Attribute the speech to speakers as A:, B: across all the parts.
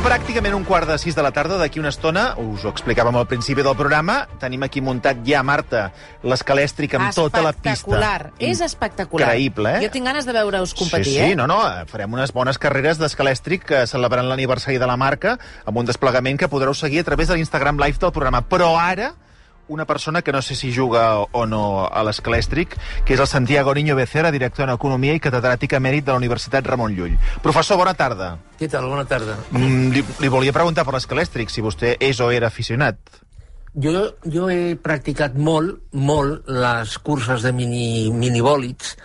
A: Pràcticament un quart de sis de la tarda, d'aquí una estona, us ho explicàvem al principi del programa, tenim aquí muntat ja, Marta, l'escalèstric amb tota la pista.
B: Espectacular, és espectacular.
A: Increïble, eh?
B: Jo tinc ganes de veure-us competir,
A: sí, sí,
B: eh?
A: no, no, farem unes bones carreres d'escalèstric que celebrant l'aniversari de la marca amb un desplegament que podreu seguir a través de l'Instagram Live del programa. Però ara, una persona que no sé si juga o no a l'escalèstric, que és el Santiago Niño Becerra, director en Economia i catedràtic emèrit de la Universitat Ramon Llull. Professor, bona tarda.
C: Què tal? Bona tarda.
A: Mm, li, li volia preguntar per l'escalèstric, si vostè és o era aficionat.
C: Jo, jo he practicat molt, molt les curses de mini, minibòlids,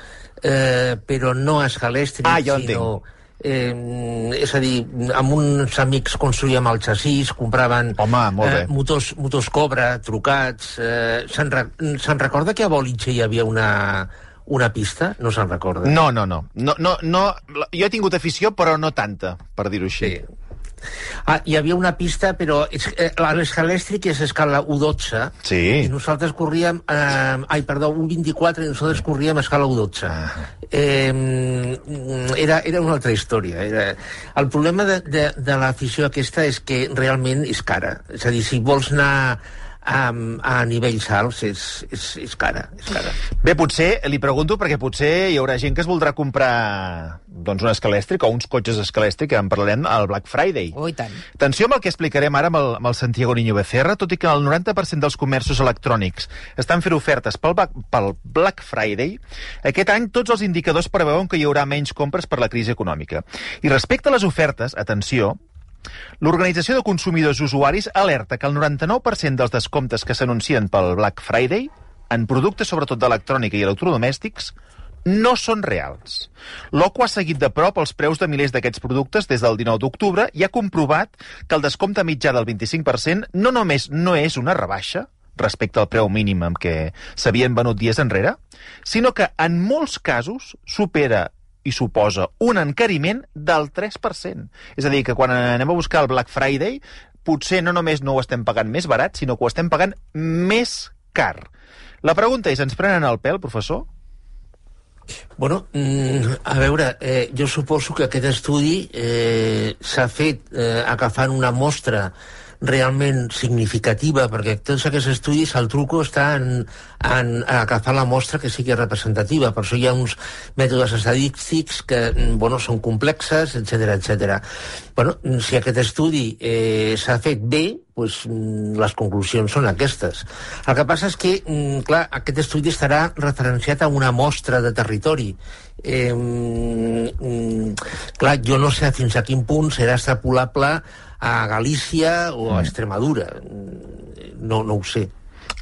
C: eh, però no escalèstrics,
A: Ah, ja ho
C: sinó... Eh, és a dir, amb uns amics construïem el xassís, compraven
A: Home,
C: eh, motors, motors Cobra, trucats... Eh, se'n re, se recorda que a Bolitge hi havia una, una pista? No se'n recorda.
A: No, no, no. no, no, no. Jo he tingut afició, però no tanta, per dir-ho així.
C: Sí. Ah, hi havia una pista, però eh, l'escalèstric és escala U12
A: Sí.
C: i nosaltres corríem... Eh, ai, perdó, un 24 i nosaltres corríem a escala U12.
A: Ah.
C: Eh, era, era una altra història. Era... El problema de, de, de l'afició aquesta és que realment és cara. És a dir, si vols anar a, a nivells alts és, és, és cara, és cara.
A: Bé, potser, li pregunto, perquè potser hi haurà gent que es voldrà comprar doncs, un escalèstric o uns cotxes escalèstric, que en parlarem al Black Friday.
B: Oh, tant.
A: Atenció amb el que explicarem ara amb el, amb el Santiago Niño Becerra, tot i que el 90% dels comerços electrònics estan fent ofertes pel, pel Black Friday, aquest any tots els indicadors preveuen que hi haurà menys compres per la crisi econòmica. I respecte a les ofertes, atenció, L'Organització de Consumidors i Usuaris alerta que el 99% dels descomptes que s'anuncien pel Black Friday en productes sobretot d'electrònica i electrodomèstics no són reals. L'OCU ha seguit de prop els preus de milers d'aquests productes des del 19 d'octubre i ha comprovat que el descompte mitjà del 25% no només no és una rebaixa, respecte al preu mínim amb què s'havien venut dies enrere, sinó que en molts casos supera i suposa un encariment del 3%. És a dir, que quan anem a buscar el Black Friday, potser no només no ho estem pagant més barat, sinó que ho estem pagant més car. La pregunta és, ens prenen el pèl, professor?
C: Bueno, mm, a veure, eh, jo suposo que aquest estudi eh, s'ha fet eh, agafant una mostra realment significativa, perquè tots aquests estudis, el truco està en, en agafar la mostra que sigui representativa. Per això hi ha uns mètodes estadístics que mm, bueno, són complexes, etc etc. Bueno, si aquest estudi eh, s'ha fet bé, pues, mm, les conclusions són aquestes. El que passa és que, mm, clar, aquest estudi estarà referenciat a una mostra de territori. Eh, mm, clar, jo no sé fins a quin punt serà extrapolable a Galícia o a Extremadura. Mm, No, no ho sé.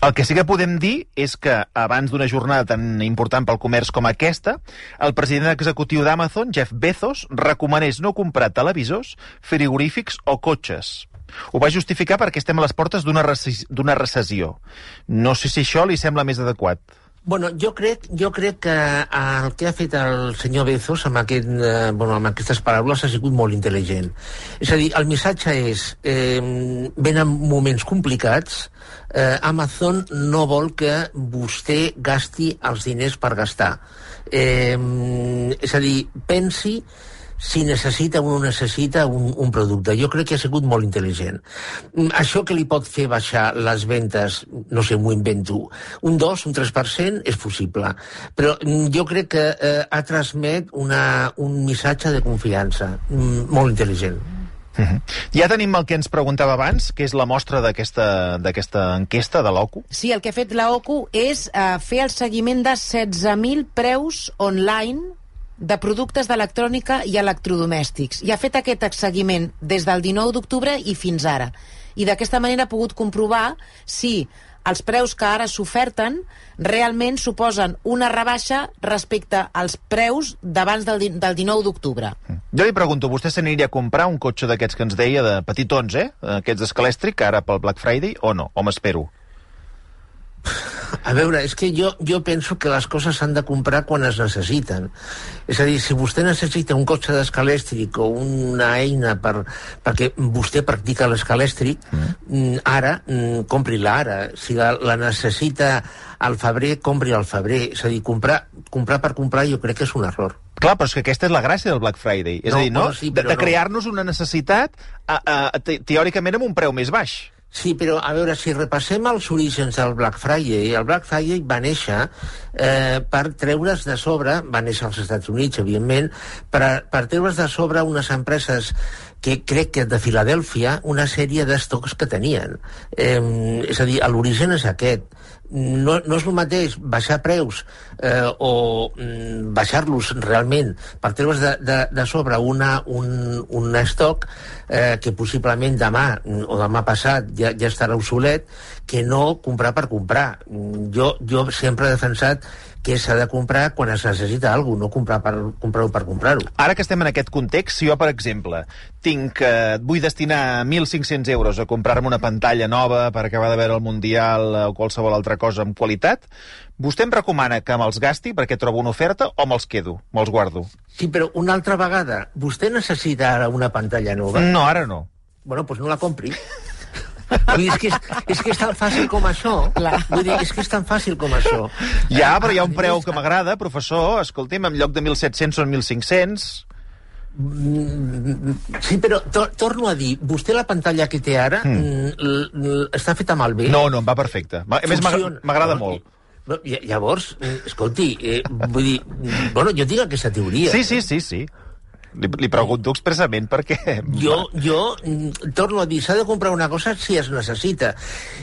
A: El que sí que podem dir és que abans d'una jornada tan important pel comerç com aquesta, el president executiu d'Amazon, Jeff Bezos, recomanés no comprar televisors, frigorífics o cotxes. Ho va justificar perquè estem a les portes d'una recessió. No sé si això li sembla més adequat.
C: Bueno, jo crec, jo crec que el que ha fet el senyor Bezos amb, aquest, eh, bueno, amb aquestes paraules ha sigut molt intel·ligent. És a dir, el missatge és, eh, venen moments complicats, eh, Amazon no vol que vostè gasti els diners per gastar. Eh, és a dir, pensi si necessita o no necessita un, un producte. Jo crec que ha sigut molt intel·ligent. Mm, Això que li pot fer baixar les ventes, no sé, m'ho invento, un 2, un 3% és possible. Però mm, jo crec que eh, ha transmet una, un missatge de confiança mm, molt intel·ligent.
A: Ja tenim el que ens preguntava abans, que és la mostra d'aquesta d'aquesta enquesta de l'OCU.
B: Sí, el que ha fet la OCU és eh, fer el seguiment de 16.000 preus online de productes d'electrònica i electrodomèstics. I ha fet aquest seguiment des del 19 d'octubre i fins ara. I d'aquesta manera ha pogut comprovar si els preus que ara s'oferten realment suposen una rebaixa respecte als preus d'abans del, del 19 d'octubre.
A: Jo li pregunto, vostè s'aniria a comprar un cotxe d'aquests que ens deia, de petitons, eh? Aquests d'escalèstric, ara pel Black Friday, o no? O m'espero?
C: A veure, és que jo, jo penso que les coses s'han de comprar quan es necessiten. És a dir, si vostè necessita un cotxe d'escalèstric o una eina per, perquè vostè practica l'escalèstric, mm. ara, mm, compri-la ara. Si la, la necessita al febrer, compri al febrer. És a dir, comprar, comprar per comprar jo crec que és un error.
A: Clar, però és que aquesta és la gràcia del Black Friday. És
C: No,
A: a dir, no?
C: bueno, sí,
A: de, de
C: no.
A: crear-nos una necessitat a, a, te, teòricament amb un preu més baix.
C: Sí, però a veure, si repassem els orígens del Black Friday, el Black Friday va néixer eh, per treure's de sobre, va néixer als Estats Units, evidentment, per, per treure's de sobre unes empreses que crec que de Filadèlfia una sèrie d'estocs que tenien. Eh, és a dir, l'origen és aquest. No, no és el mateix baixar preus eh, o mm, baixar-los realment per treure's de, de, de sobre una, un, un estoc eh, que possiblement demà mm, o demà passat ja, ja estarà obsolet que no comprar per comprar. Mm, Jo, jo sempre he defensat que s'ha de comprar quan es necessita alguna cosa, no comprar per comprar-ho per comprar-ho.
A: Ara que estem en aquest context, si jo, per exemple, tinc, eh, vull destinar 1.500 euros a comprar-me una pantalla nova per acabar de veure el Mundial eh, o qualsevol altra cosa amb qualitat, vostè em recomana que me'ls gasti perquè trobo una oferta o me'ls quedo, me'ls guardo?
C: Sí, però una altra vegada, vostè necessita ara una pantalla nova?
A: No, ara no.
C: Bueno, doncs no la compri. Vull dir, és, que és, és que és tan fàcil com això.
B: Clar.
C: Vull dir, és que és tan fàcil com això.
A: Ja, però hi ha un preu que m'agrada, professor. Escolti'm, en lloc de 1.700 són 1.500.
C: Sí, però to torno a dir, vostè la pantalla que té ara mm. l- l- està feta malbé?
A: No, no, em va perfecte. A més, m'agrada molt.
C: Llavors, eh, escolti, eh, vull dir, bueno, jo tinc aquesta teoria.
A: Sí, sí, sí, sí. Li, li pregunto expressament perquè...
C: Jo, jo torno a dir, s'ha de comprar una cosa si es necessita.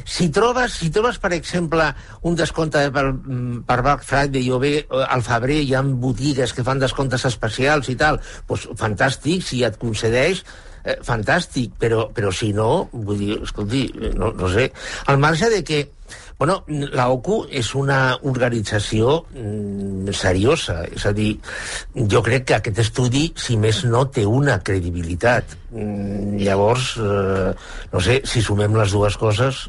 C: Si trobes, si trobes per exemple, un descompte per, mm, per Black Friday o bé eh, al febrer hi ha botigues que fan descomptes especials i tal, doncs fantàstic, si et concedeix, eh, fantàstic, però, però si no, vull dir, escolti, no, no sé, al marge de que Bueno, la OCU és una organització mm, seriosa, és a dir, jo crec que aquest estudi, si més no, té una credibilitat. Mm, llavors, eh, no sé, si sumem les dues coses,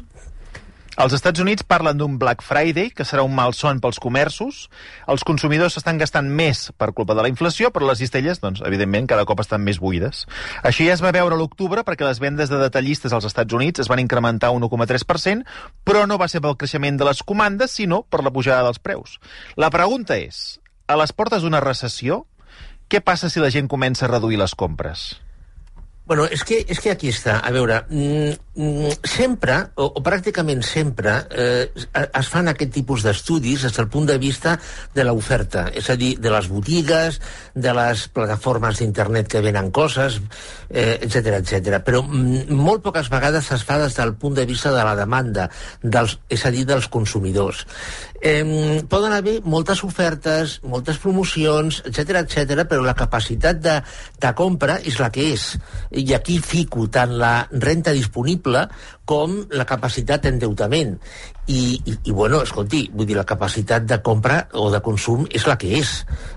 A: Els Estats Units parlen d'un Black Friday, que serà un malson pels comerços. Els consumidors s'estan gastant més per culpa de la inflació, però les cistelles, doncs, evidentment, cada cop estan més buides. Això ja es va veure l'octubre perquè les vendes de detallistes als Estats Units es van incrementar un 1,3%, però no va ser pel creixement de les comandes, sinó per la pujada dels preus. La pregunta és, a les portes d'una recessió, què passa si la gent comença a reduir les compres?
C: Bueno, és que, és que aquí està. A veure, mm, mm, sempre, o, o pràcticament sempre, eh, es fan aquest tipus d'estudis des del punt de vista de l'oferta, és a dir, de les botigues, de les plataformes d'internet que venen coses, eh, etc etc. Però mm, molt poques vegades es fa des del punt de vista de la demanda, dels, és a dir, dels consumidors. Eh, poden haver moltes ofertes, moltes promocions, etc etc, però la capacitat de, de compra és la que és. I aquí fico tant la renta disponible com la capacitat d'endeutament. I, i, I, bueno, escolti, vull dir, la capacitat de compra o de consum és la que és.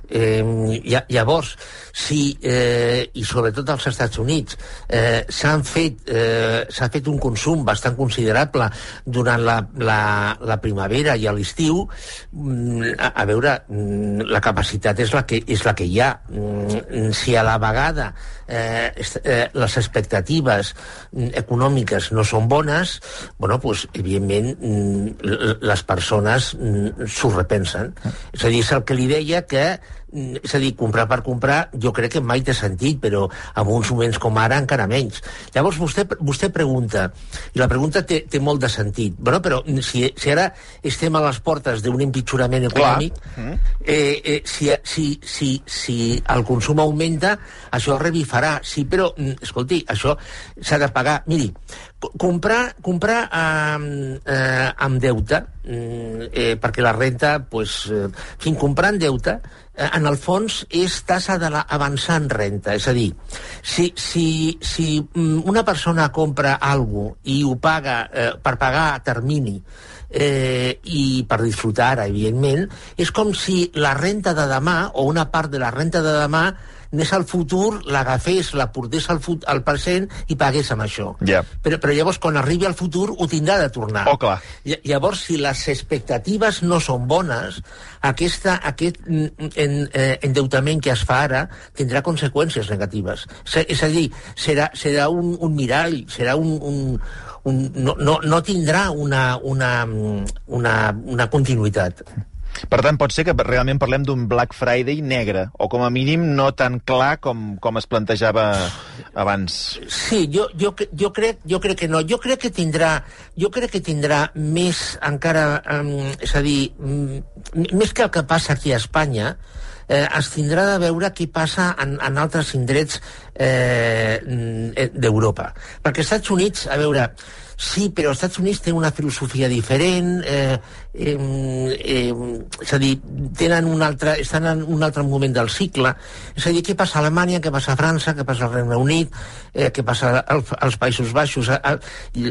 C: Eh, lla- llavors, si, eh, i sobretot als Estats Units, eh, s'han fet, eh, s'ha fet un consum bastant considerable durant la, la, la primavera i a l'estiu, mm, a, a veure, mm, la capacitat és la que, és la que hi ha. Mm, Si a la vegada eh, eh, les expectatives econòmiques no són bones, bueno, pues, evidentment mm, l- les persones mm, s'ho repensen. És a dir, és el que li deia que mm, és a dir, comprar per comprar jo crec que mai té sentit, però en uns moments com ara encara menys. Llavors vostè, vostè pregunta, i la pregunta té, té molt de sentit, bueno, però mm, si, si ara estem a les portes d'un empitjorament econòmic, eh, eh, si, si, si, si el consum augmenta, això revifarà, sí, però, mm, escolti, això s'ha de pagar. Miri, co- comprar, comprar amb, eh, amb deute, mm, eh, perquè la renta, pues, eh, fin, comprar en deute, eh, en el fons és tassa de la avançant renta, és a dir, si, si, si mm, una persona compra alguna i ho paga eh, per pagar a termini eh, i per disfrutar, evidentment, és com si la renta de demà, o una part de la renta de demà, anés al futur, l'agafés, la portés al, fut al present i pagués amb això.
A: Ja.
C: Però, però llavors, quan arribi al futur, ho tindrà de tornar.
A: Oh, clar.
C: Ll- Llavors, si les expectatives no són bones, aquesta, aquest mm, en, eh, endeutament que es fa ara tindrà conseqüències negatives. És a dir, serà, serà un, un mirall, serà un... un, un no, no, no tindrà una, una, mm, una, una continuïtat.
A: Per tant, pot ser que realment parlem d'un Black Friday negre, o com a mínim no tan clar com, com es plantejava abans.
C: Sí, jo, jo, jo, crec, jo crec que no. Jo crec que tindrà, jo crec que tindrà més encara... Um, és a dir, mm, més que el que passa aquí a Espanya, eh, es tindrà de veure què passa en, en altres indrets eh, d'Europa. Perquè als Estats Units, a veure, sí, però els Estats Units tenen una filosofia diferent, eh, eh, eh, és a dir, tenen un altre, estan en un altre moment del cicle. És a dir, què passa a Alemanya, què passa a França, què passa al Regne Unit, eh, què passa als, als Països Baixos. Eh,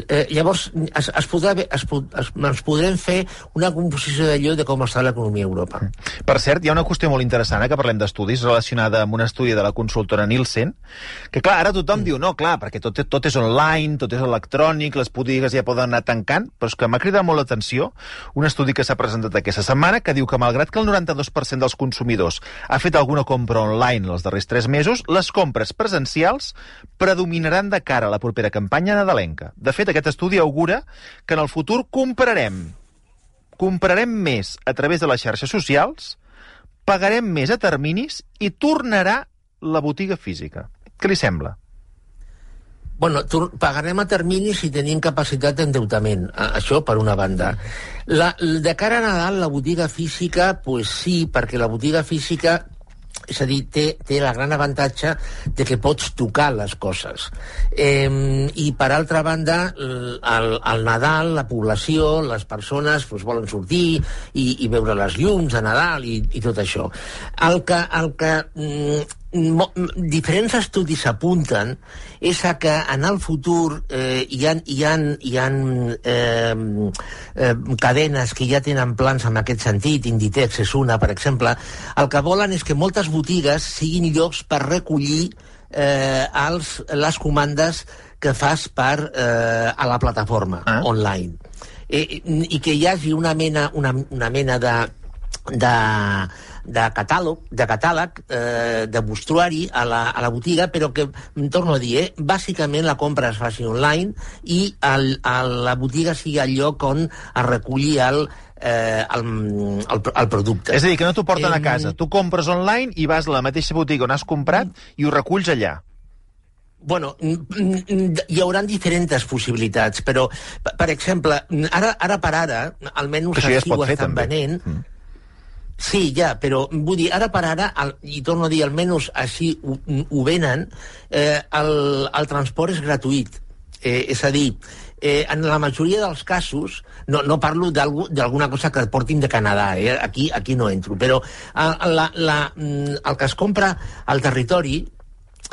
C: eh, llavors, es, es, podrà, es, es, ens podrem fer una composició d'allò de com està l'economia a Europa.
A: Per cert, hi ha una qüestió molt interessant, eh, que parlem d'estudis, relacionada amb un estudi de la consultora Nielsen, que clar, ara tothom diu, no, clar, perquè tot, tot és online, tot és electrònic, les botigues ja poden anar tancant, però és que m'ha cridat molt l'atenció un estudi que s'ha presentat aquesta setmana que diu que malgrat que el 92% dels consumidors ha fet alguna compra online els darrers 3 mesos, les compres presencials predominaran de cara a la propera campanya nadalenca. De fet, aquest estudi augura que en el futur comprarem comprarem més a través de les xarxes socials, pagarem més a terminis i tornarà la botiga física. Què li sembla?
C: Bueno, pagarem a terminis si tenim capacitat d'endeutament. A- Això per una banda. La, de cara a Nadal, la botiga física, pues sí, perquè la botiga física és a dir, té, té el gran avantatge de que pots tocar les coses. Eh, I, per altra banda, al, al Nadal, la població, les persones pues, volen sortir i, i veure les llums de Nadal i, i tot això. El que, el que mm, diferents estudis apunten és a que en el futur eh, hi ha, hi ha, hi ha eh, eh, cadenes que ja tenen plans en aquest sentit, Inditex és una, per exemple, el que volen és que moltes botigues siguin llocs per recollir eh, els, les comandes que fas per, eh, a la plataforma
A: Ah.
C: online. Eh, I que hi hagi una mena, una, una mena de, de, de catàleg, de catàleg eh, de mostruari a la, a la botiga, però que, em torno a dir, eh, bàsicament la compra es faci online i el, el, la botiga sigui el lloc on es reculli el, eh, el, el, el producte.
A: És a dir, que no t'ho porten a
C: Em,
A: casa. Tu compres online i vas a la mateixa botiga on has comprat i ho reculls allà.
C: Bueno, mm, mm, hi haurà diferents possibilitats, però, per, exemple, ara, ara per ara, almenys
A: Que això ja es pot fer,
C: estan
A: també.
C: venent,
A: Mm.
C: Sí, ja, però vull dir, ara per ara, el, i torno a dir, almenys així ho, ho venen, eh, el, el transport és gratuït. Eh, és a dir, eh, en la majoria dels casos, no, no parlo d'alguna cosa que portin de Canadà, eh, aquí, aquí no entro, però eh, la, la, mm, el que es compra al territori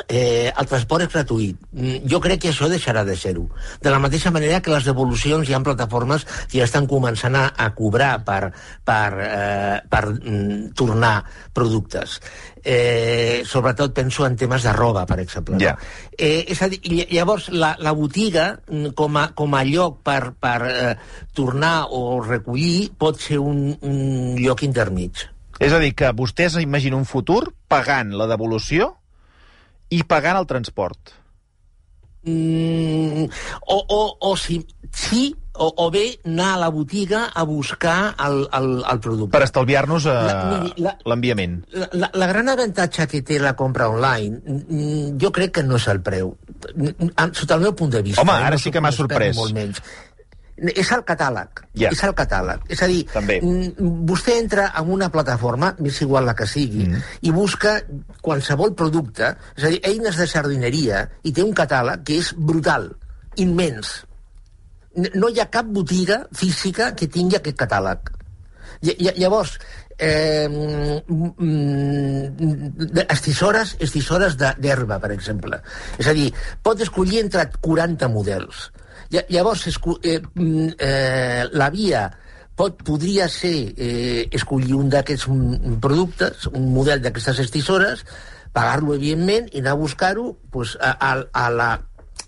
C: eh, el transport és gratuït. Mm, Jo crec que això deixarà de ser-ho. De la mateixa manera que les devolucions hi ha plataformes que ja estan començant a, a cobrar per, per, eh, per mm, tornar productes. Eh, sobretot penso en temes de roba, per exemple.
A: Ja.
C: No? Eh, és a dir, ll- llavors, la, la botiga, mm, com a, com a lloc per, per eh, tornar o recollir, pot ser un, un lloc intermig.
A: És a dir, que vostès imaginen un futur pagant la devolució i pagant el transport.
C: Mm, o, o, o si, sí, o, o bé anar a la botiga a buscar el, el, el producte.
A: Per estalviar-nos eh, l'enviament.
C: La, la, la gran avantatge que té la compra online, jo crec que no és el preu. Sota el meu punt de vista.
A: Home,
C: eh,
A: ara
C: no
A: sí que m'ha sorprès.
C: Molt menys. És el catàleg.
A: Ja.
C: És el catàleg. És a dir,
A: També.
C: vostè entra en una plataforma, és igual la que sigui, mm. i busca qualsevol producte, és a dir, eines de sardineria, i té un catàleg que és brutal, immens. No hi ha cap botiga física que tingui aquest catàleg. Ll- ll- Llavors, eh, estisores de- d'herba, per exemple. És a dir, pot escollir entre 40 models. Llavors, eh, mm, eh, la via pot, podria ser eh, escollir un d'aquests productes, un model d'aquestes estissores, pagar-lo, evidentment, i anar a buscar-ho pues, a, a, a la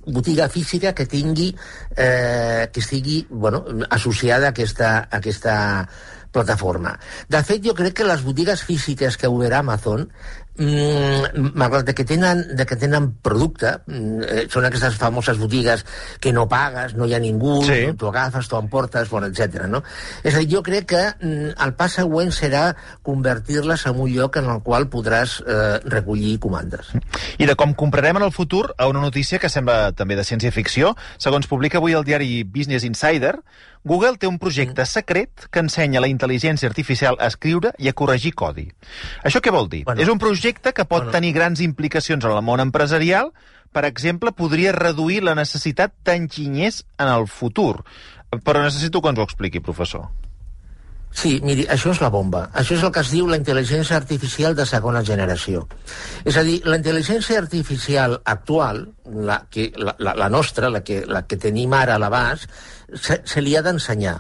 C: botiga física que tingui eh, que estigui bueno, associada a aquesta, a aquesta plataforma. De fet, jo crec que les botigues físiques que obre Amazon mm, malgrat que tenen, de que tenen producte, mm, eh, són aquestes famoses botigues que no pagues, no hi ha ningú, sí. tu agafes, tu emportes, bueno, etc. No? És a dir, jo crec que mm, el pas següent serà convertir-les en un lloc en el qual podràs eh, recollir comandes.
A: I de com comprarem en el futur, a una notícia que sembla també de ciència-ficció, segons publica avui el diari Business Insider, Google té un projecte mm. secret que ensenya la intel·ligència artificial a escriure i a corregir codi. Això què vol dir? Bueno, és un projecte que pot bueno. tenir grans implicacions en el món empresarial, per exemple, podria reduir la necessitat d'enginyers en el futur. Però necessito que ens ho expliqui, professor.
C: Sí, miri, això és la bomba. Això és el que es diu la intel·ligència artificial de segona generació. És a dir, la intel·ligència artificial actual, la, que, la, la, la nostra, la que, la que tenim ara a l'abast, se, se li ha d'ensenyar.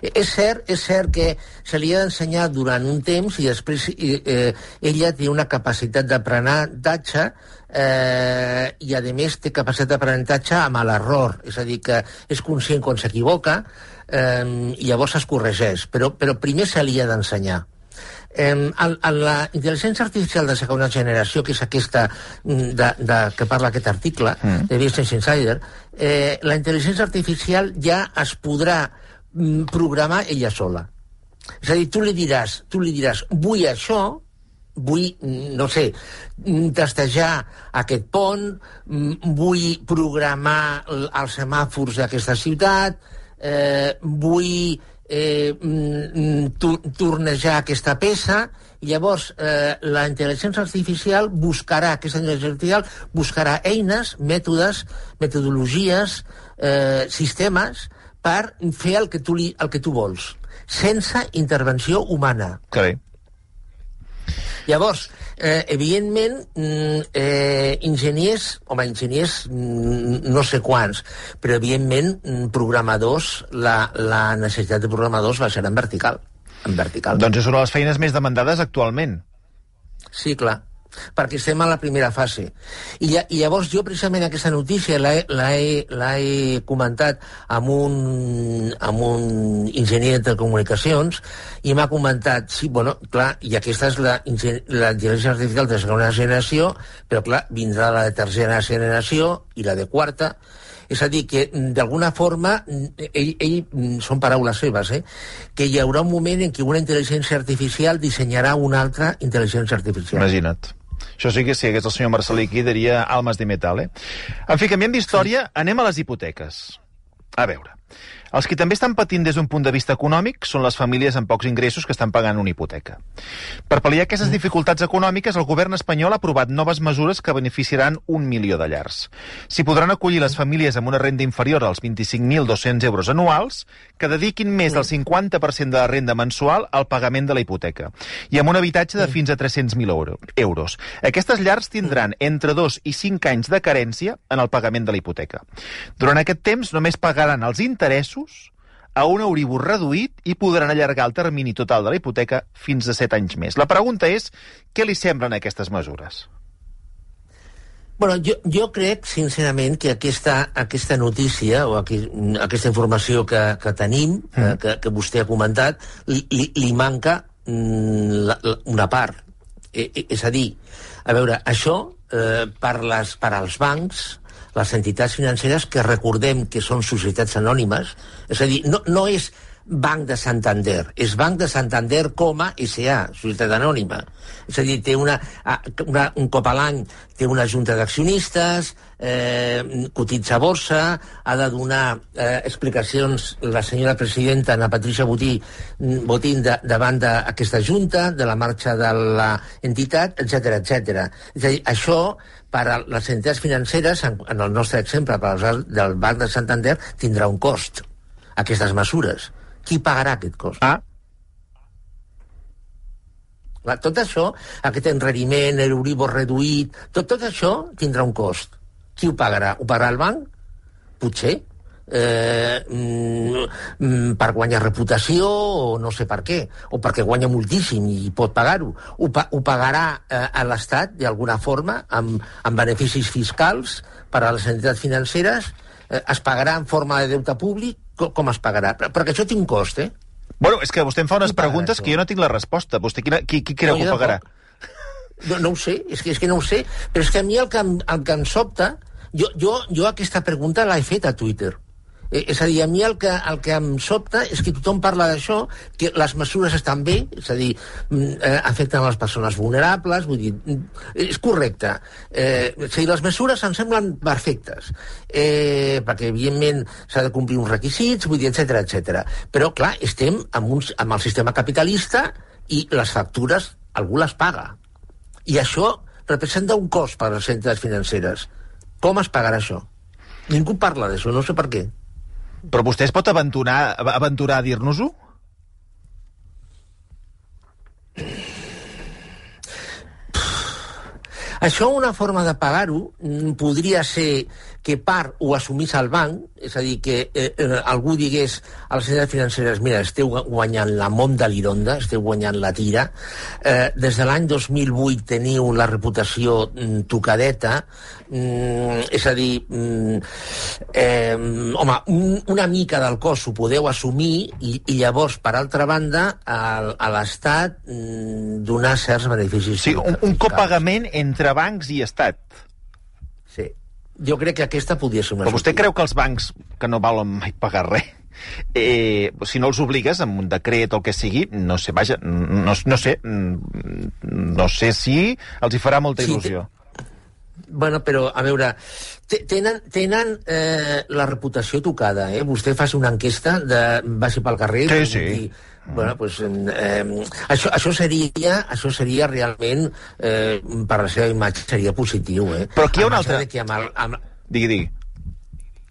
C: És cert, és cert que se li ha d'ensenyar durant un temps i després eh, ella té una capacitat d'aprenentatge eh, i a més té capacitat d'aprenentatge amb l'error, és a dir, que és conscient quan s'equivoca eh, llavors es corregeix, però, però primer se li ha d'ensenyar. Eh, en, en la intel·ligència artificial de segona generació, que és aquesta mm, de, de, que parla aquest article mm. de Business Insider, eh, la intel·ligència artificial ja es podrà mm, programar ella sola. És a dir, tu li diràs, tu li diràs vull això, vull, mm, no sé, testejar aquest pont, vull programar els semàfors d'aquesta ciutat, eh, vull eh, mm, tornejar aquesta peça i llavors eh, la intel·ligència artificial buscarà, aquesta intel·ligència artificial buscarà eines, mètodes, metodologies, eh, sistemes per fer el que tu, li, el que tu vols, sense intervenció humana.
A: Carai.
C: Llavors, eh, evidentment, mm, eh, enginyers, home, enginyers mm, no sé quants, però evidentment mm, programadors, la, la necessitat de programadors va ser en vertical. En vertical.
A: Doncs és una de les feines més demandades actualment.
C: Sí, clar perquè estem a la primera fase. I, I llavors jo precisament aquesta notícia l'he he comentat amb un, amb un enginyer de telecomunicacions i m'ha comentat, sí, bueno, clar, i aquesta és la, la intel·ligència artificial de segona generació, però clar, vindrà la de tercera generació i la de quarta, és a dir, que d'alguna forma, ell, ell, són paraules seves, eh, que hi haurà un moment en què una intel·ligència artificial dissenyarà una altra intel·ligència artificial.
A: Imagina't. Això sí que si hagués el senyor Marcelí aquí diria almes de metal, eh? En fi, canviem d'història, anem a les hipoteques. A veure, els que també estan patint des d'un punt de vista econòmic són les famílies amb pocs ingressos que estan pagant una hipoteca. Per pal·liar aquestes dificultats econòmiques, el govern espanyol ha aprovat noves mesures que beneficiaran un milió de llars. S'hi podran acollir les famílies amb una renda inferior als 25.200 euros anuals que dediquin més del 50% de la renda mensual al pagament de la hipoteca i amb un habitatge de fins a 300.000 euros. Aquestes llars tindran entre 2 i 5 anys de carència en el pagament de la hipoteca. Durant aquest temps només pagaran els interessos interessos a un Euribor reduït i podran allargar el termini total de la hipoteca fins a 7 anys més. La pregunta és, què li semblen aquestes mesures?
C: Bueno, jo, jo crec, sincerament, que aquesta, aquesta notícia o aquí, aquesta informació que, que tenim, mm. que, que vostè ha comentat, li, li, li manca mm, la, la, una part. E, e, és a dir, a veure, això eh, per, les, per als bancs les entitats financeres que recordem que són societats anònimes, és a dir, no, no és Banc de Santander, és Banc de Santander com a SA, societat anònima. És a dir, té una, una, un cop a l'any té una junta d'accionistes, eh, cotitza a borsa, ha de donar eh, explicacions la senyora presidenta, Ana Patricia Botí, Botín, de, davant d'aquesta junta, de la marxa de l'entitat, etc etc. És a dir, això per a les entitats financeres, en, en el nostre exemple, per als del Banc de Santander, tindrà un cost, aquestes mesures. Qui pagarà aquest cost?
A: Ah.
C: Tot això, aquest enreriment, l'Euribor reduït, tot, tot això tindrà un cost. Qui ho pagarà? Ho pagarà el banc? Potser. Eh, mm, per guanyar reputació o no sé per què, o perquè guanya moltíssim i pot pagar-ho. Ho, pa ho pagarà eh, a l'Estat d'alguna forma amb, amb beneficis fiscals per a les entitats financeres, eh, es pagarà en forma de deute públic, com, com es pagarà? Perquè això té un cost, eh?
A: Bueno, és que vostè em fa unes preguntes
C: això?
A: que jo no tinc la resposta. Vostè quina, qui, qui creu
C: No,
A: que ho pagarà?
C: No, no ho sé, és que, és que no ho sé, però és que a mi el que, el que em sobta, jo, jo, jo aquesta pregunta l'he fet a Twitter. Eh, és a dir, a mi el que, el que em sobta és que tothom parla d'això, que les mesures estan bé, és a dir, mm, eh, afecten les persones vulnerables, vull dir, mm, és correcte. Eh, és a dir, les mesures em semblen perfectes, eh, perquè, evidentment, s'ha de complir uns requisits, vull dir, etc etc. Però, clar, estem amb, uns, amb el sistema capitalista i les factures algú les paga. I això representa un cost per a les entitats financeres. Com es pagarà això? Ningú parla d'això, no sé per què.
A: Però vostè es pot aventurar, aventurar a dir-nos-ho?
C: Això, una forma de pagar-ho, mm, podria ser que part ho assumís el banc, és a dir, que eh, eh, algú digués a les entitats financeres mira, esteu guanyant la mont de l'ironda, esteu guanyant la tira, eh, des de l'any 2008 teniu la reputació mm, tocadeta, mm, és a dir, mm, eh, home, un, una mica del cost ho podeu assumir i, i llavors, per altra banda, a, a l'Estat mm, donar certs beneficis
A: Sí, un, un copagament entre bancs i Estat.
C: Sí. Jo crec que aquesta podria ser una
A: Però vostè
C: sortida.
A: creu que els bancs, que no valen mai pagar res, eh, si no els obligues amb un decret o el que sigui, no sé, vaja, no, no sé, no sé si els hi farà molta
C: Sí,
A: il·lusió.
C: Bueno, però, a veure, te- tenen, tenen eh, la reputació tocada, eh? Vostè faci una enquesta de vagi pel carrer...
A: Sí,
C: i
A: sí.
C: pregunti, Bueno, pues, eh, això, això, seria, això seria realment, eh, per la seva imatge, seria positiu, eh?
A: Però aquí hi ha una altra-
C: Que amb el, amb,
A: Digui, digui.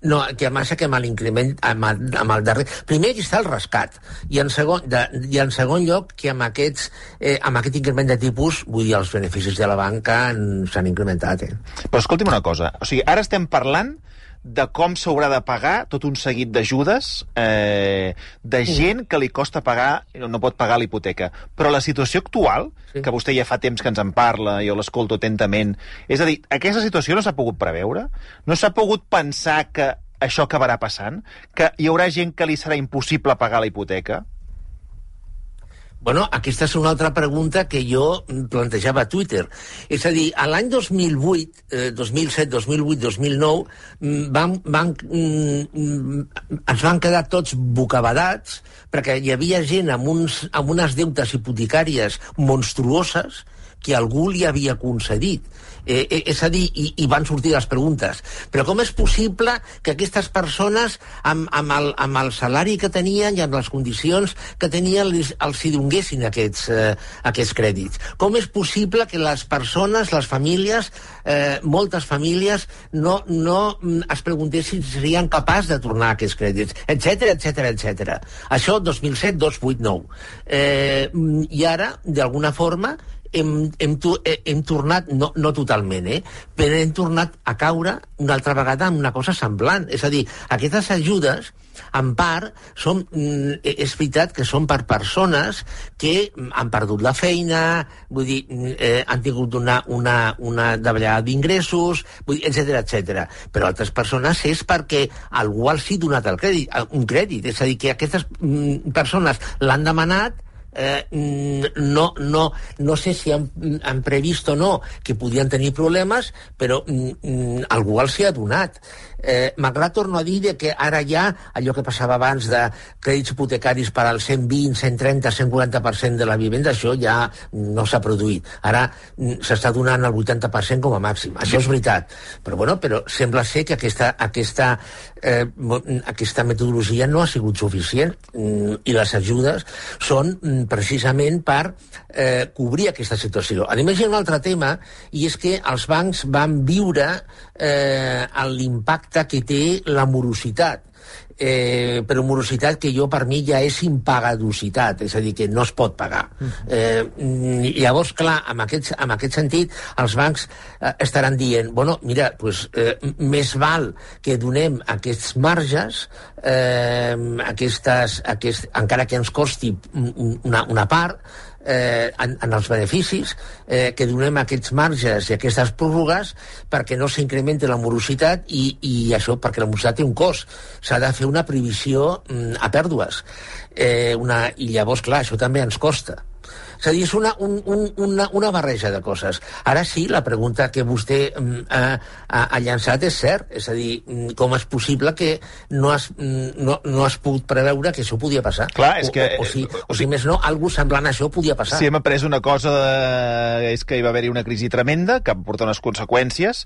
C: No, que massa que amb l'increment, amb, amb el darrer... Primer aquí està el rescat, i en segon, de, i en segon lloc que amb, aquests, eh, amb aquest increment de tipus, vull dir, els beneficis de la banca han- s'han incrementat, eh?
A: Però escolti'm una cosa, o sigui, ara estem parlant de com s'haurà de pagar tot un seguit d'ajudes eh, de gent que li costa pagar, no pot pagar l'hipoteca. Però la situació actual,
C: Sí.
A: que vostè ja fa temps que ens en parla, jo l'escolto atentament, és a dir, aquesta situació no s'ha pogut preveure? No s'ha pogut pensar que això acabarà passant? Que hi haurà gent que li serà impossible pagar la hipoteca?
C: Bueno, aquesta és una altra pregunta que jo plantejava a Twitter. És a dir, a l'any 2008, eh, 2007, 2008, 2009, mm, van, van, mm, mm, ens van quedar tots bocabadats perquè hi havia gent amb, uns, amb unes deutes hipotecàries monstruoses que algú li havia concedit. Eh, eh, és a dir, i, i van sortir les preguntes. Però com és possible que aquestes persones, amb, amb, el, amb el salari que tenien i amb les condicions que tenien, els, els hi donguessin aquests, eh, aquests crèdits? Com és possible que les persones, les famílies, eh, moltes famílies, no, no mm, es preguntessin si serien capaços de tornar aquests crèdits, etc etc etc. Això 2007, 2008, 9. Eh, mm, I ara, d'alguna forma, hem, hem, eh, hem tornat, no, no totalment, eh, però hem tornat a caure una altra vegada en una cosa semblant. És a dir, aquestes ajudes, en part, són, mm, eh, és veritat que són per persones que mm, han perdut la feina, vull dir, mm, eh, han tingut una, una, una davallada d'ingressos, etc etc. Però altres persones és perquè algú els ha donat el crèdit, eh, un crèdit. És a dir, que aquestes persones l'han demanat eh, no, no, no sé si han, han previst o no que podien tenir problemes, però mm, algú els hi ha donat. Eh, Malgrat torno a dir que ara ja allò que passava abans de crèdits hipotecaris per al 120, 130, 140% de la vivenda, això ja no s'ha produït. Ara mm, s'està donant el 80% com a màxim. Això és veritat. Però, bueno, però sembla ser que aquesta, aquesta, eh, mo- aquesta metodologia no ha sigut suficient mm, i les ajudes són mm, precisament per eh, cobrir aquesta situació. A més, hi ha un altre tema, i és que els bancs van viure eh, l'impacte que té la morositat. eh, però morositat que jo per mi ja és impagadositat, és a dir, que no es pot pagar. Eh, llavors, clar, en aquest, en aquest sentit, els bancs eh, estaran dient, bueno, mira, pues, eh, més val que donem aquests marges, eh, aquestes, aquest, encara que ens costi una, una part, eh, en, en els beneficis, eh, que donem aquests marges i aquestes pròrrogues perquè no s'incrementi la morositat i, i això perquè la morositat té un cost. S'ha de fer una previsió mm, a pèrdues. Eh, una, I llavors, clar, això també ens costa. És a dir, és una, un, un, una, una barreja de coses. Ara sí, la pregunta que vostè mm, ha, ha, llançat és cert. És a dir, mm, com és possible que no has, mm, no, no has pogut preveure que això podia passar?
A: Clar, és que...
C: O, o, o, si, o, si més no, algú semblant a això podia passar.
A: Si hem après una cosa de... és que hi va haver-hi una crisi tremenda que portar unes conseqüències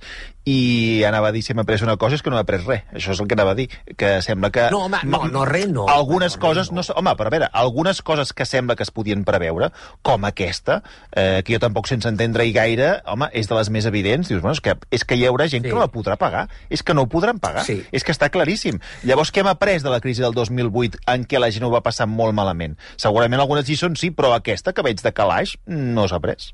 A: i anava a dir si hem après una cosa és que no he après res. Això és el que anava a dir. Que sembla que...
C: No, home, no, no res no.
A: Algunes
C: no,
A: coses...
C: No.
A: No, home, però a veure, algunes coses que sembla que es podien preveure, com aquesta, eh, que jo tampoc sense entendre-hi gaire, home, és de les més evidents. Dius, bueno, és que, és que hi haurà gent sí. que no la podrà pagar. És que no ho podran pagar.
C: Sí.
A: És que està claríssim. Llavors, què hem après de la crisi del 2008 en què la gent ho va passar molt malament? Segurament algunes lliçons sí, però aquesta que veig de calaix no s'ha après.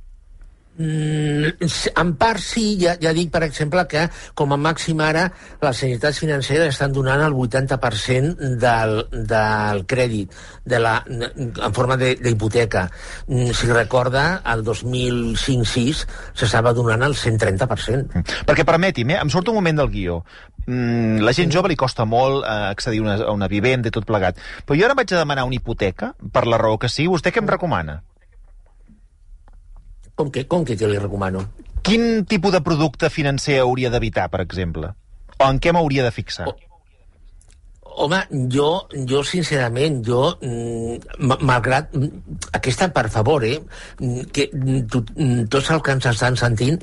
C: Mm, en part sí, ja, ja dic, per exemple, que com a màxim ara les entitats financeres estan donant el 80% del, del crèdit de la, en forma d'hipoteca. Mm, si recorda, el 2005-6 s'estava donant el 130%.
A: Perquè permeti'm, eh, em surt un moment del guió. Mm, la gent jove li costa molt eh, accedir a una, a una vivenda i tot plegat. Però jo ara vaig a demanar una hipoteca, per la raó que sigui. Vostè què em recomana?
C: Com que, com que, que li recomano?
A: Quin tipus de producte financer hauria d'evitar, per exemple? O en què m'hauria de fixar?
C: Oh. Home, jo, jo sincerament, jo, mm, malgrat aquesta, per favor, eh, que tu, tots els que ens estan sentint,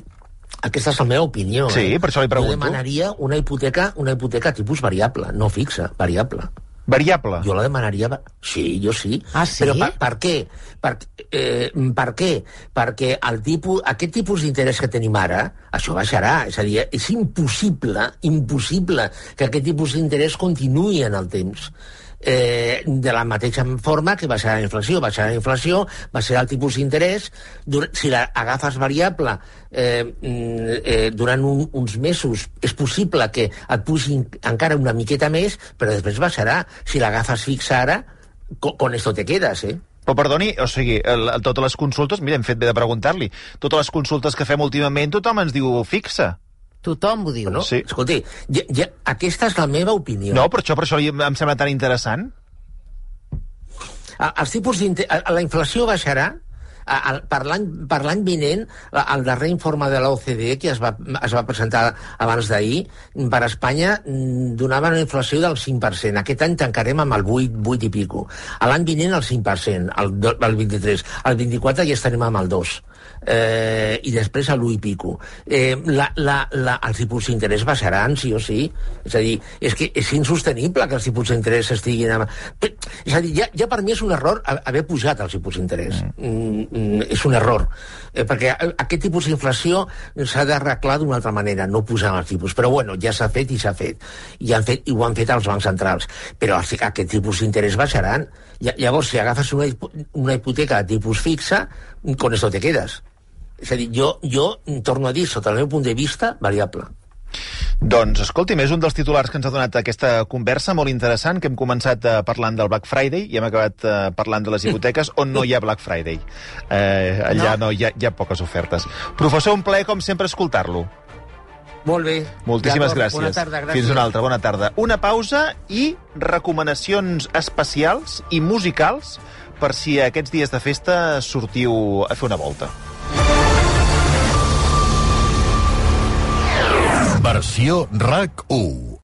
C: aquesta és la meva opinió.
A: Sí,
C: eh?
A: per això li pregunto.
C: Jo demanaria una hipoteca, una hipoteca tipus variable, no fixa, variable.
A: Variable?
C: Jo la demanaria... Sí, jo sí.
B: Ah, sí?
C: Però per, per què? Per, eh, per què? Perquè el tipus, aquest tipus d'interès que tenim ara, això baixarà. És a dir, és impossible, impossible que aquest tipus d'interès continuï en el temps eh, de la mateixa forma que baixarà la inflació. Baixarà la inflació, baixarà el tipus d'interès, si l'agafes variable eh, eh, durant un, uns mesos és possible que et pugi encara una miqueta més, però després baixarà. Si l'agafes fixa ara, con, con esto te quedes, eh?
A: Però perdoni, o sigui, el, totes les consultes, mira, hem fet bé de preguntar-li, totes les consultes que fem últimament tothom ens diu fixa.
B: Tothom ho diu.
C: No?
A: Sí.
C: Escolti, ja, ja, aquesta és la meva opinió.
A: No, per això, per això em sembla tan interessant.
C: Els tipus la inflació baixarà, per l'any vinent, el darrer informe de l'OCDE que es va, es va presentar abans d'ahir, per a Espanya donava una inflació del 5%. Aquest any tancarem amb el 8, 8 i pico. L'any vinent el 5%, el, el 23. El 24 ja estarem amb el 2 eh, i després a l'1 i pico. Eh, la, la, la, els tipus d'interès baixaran, sí o sí. És a dir, és que és insostenible que els tipus d'interès estiguin... Amb... És a dir, ja, ja per mi és un error haver pujat els tipus d'interès. Mm. Mm, és un error. Eh, perquè aquest tipus d'inflació s'ha d'arreglar d'una altra manera, no posant els tipus. Però bueno, ja s'ha fet i s'ha fet. I, han fet. I ho han fet els bancs centrals. Però aquest tipus d'interès baixaran. Llavors, si agafes una, una hipoteca de tipus fixa, con esto te quedas. És a dir, jo, jo torno a dir, sota el meu punt de vista, variable.
A: Doncs, escolti'm, és un dels titulars que ens ha donat aquesta conversa molt interessant, que hem començat uh, parlant del Black Friday i hem acabat uh, parlant de les hipoteques on no hi ha Black Friday. Eh, allà no, no hi, ha, hi ha poques ofertes. Professor, un plaer, com sempre, escoltar-lo.
C: Molt bé.
A: Moltíssimes gràcies.
C: Bona tarda, gràcies.
A: Fins una altra, bona tarda. Una pausa i recomanacions especials i musicals per si aquests dies de festa sortiu a fer una volta.
D: Versió RAC 1